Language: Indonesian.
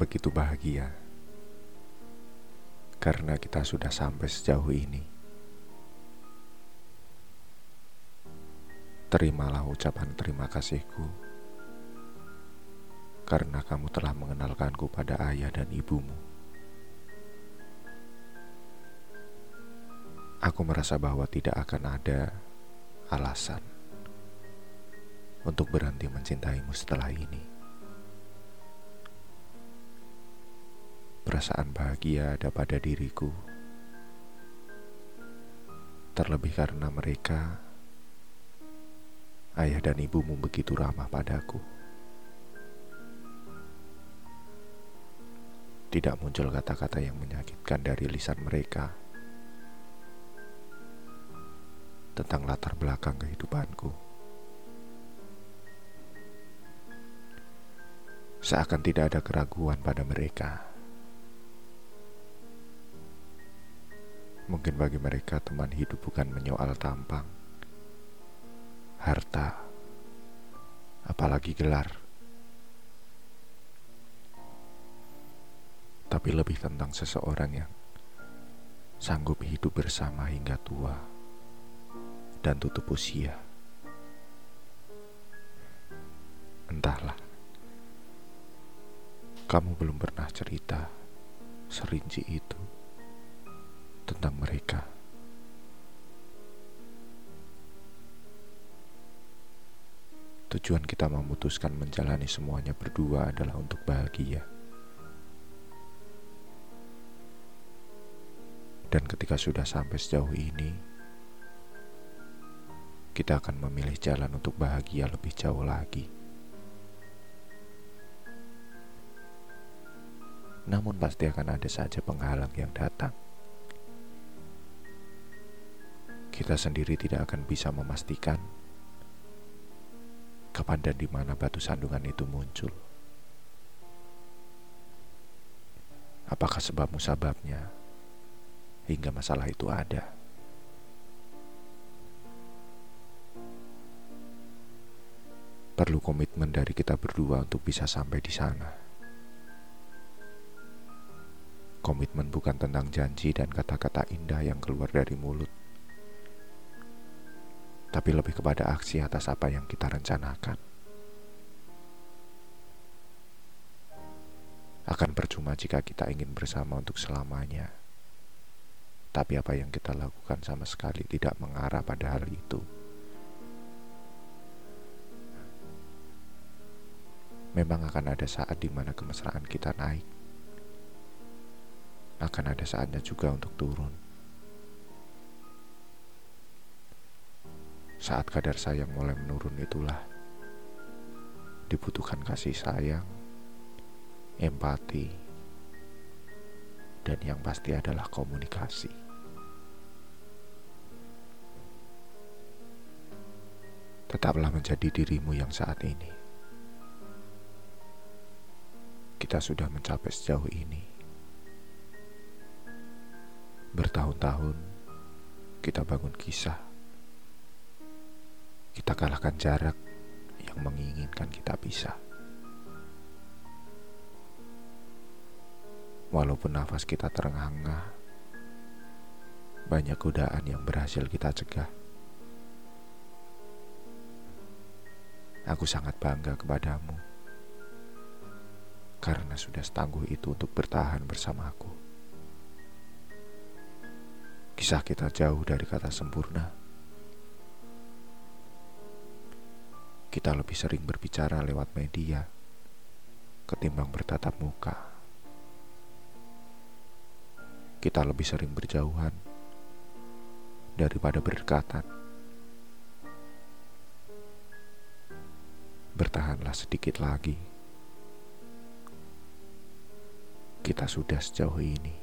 begitu bahagia karena kita sudah sampai sejauh ini. Terimalah ucapan terima kasihku karena kamu telah mengenalkanku pada ayah dan ibumu. Aku merasa bahwa tidak akan ada alasan untuk berhenti mencintaimu setelah ini. Perasaan bahagia ada pada diriku, terlebih karena mereka, ayah dan ibumu, begitu ramah padaku. Tidak muncul kata-kata yang menyakitkan dari lisan mereka tentang latar belakang kehidupanku. Seakan tidak ada keraguan pada mereka. Mungkin bagi mereka teman hidup bukan menyoal tampang, harta, apalagi gelar. Tapi lebih tentang seseorang yang sanggup hidup bersama hingga tua dan tutup usia. Entahlah, kamu belum pernah cerita serinci itu tentang mereka. Tujuan kita memutuskan menjalani semuanya berdua adalah untuk bahagia. Dan ketika sudah sampai sejauh ini, kita akan memilih jalan untuk bahagia lebih jauh lagi. Namun pasti akan ada saja penghalang yang datang. Kita sendiri tidak akan bisa memastikan kapan dan di mana batu sandungan itu muncul. Apakah sebab musababnya hingga masalah itu ada? Perlu komitmen dari kita berdua untuk bisa sampai di sana. Komitmen bukan tentang janji dan kata-kata indah yang keluar dari mulut tapi lebih kepada aksi atas apa yang kita rencanakan. Akan percuma jika kita ingin bersama untuk selamanya, tapi apa yang kita lakukan sama sekali tidak mengarah pada hal itu. Memang akan ada saat di mana kemesraan kita naik, akan ada saatnya juga untuk turun. Saat kadar sayang mulai menurun itulah dibutuhkan kasih sayang, empati, dan yang pasti adalah komunikasi. Tetaplah menjadi dirimu yang saat ini. Kita sudah mencapai sejauh ini. Bertahun-tahun kita bangun kisah kita kalahkan jarak yang menginginkan kita bisa. Walaupun nafas kita terengah-engah, banyak godaan yang berhasil kita cegah. Aku sangat bangga kepadamu karena sudah setangguh itu untuk bertahan bersamaku. Kisah kita jauh dari kata sempurna kita lebih sering berbicara lewat media ketimbang bertatap muka. Kita lebih sering berjauhan daripada berdekatan. Bertahanlah sedikit lagi. Kita sudah sejauh ini.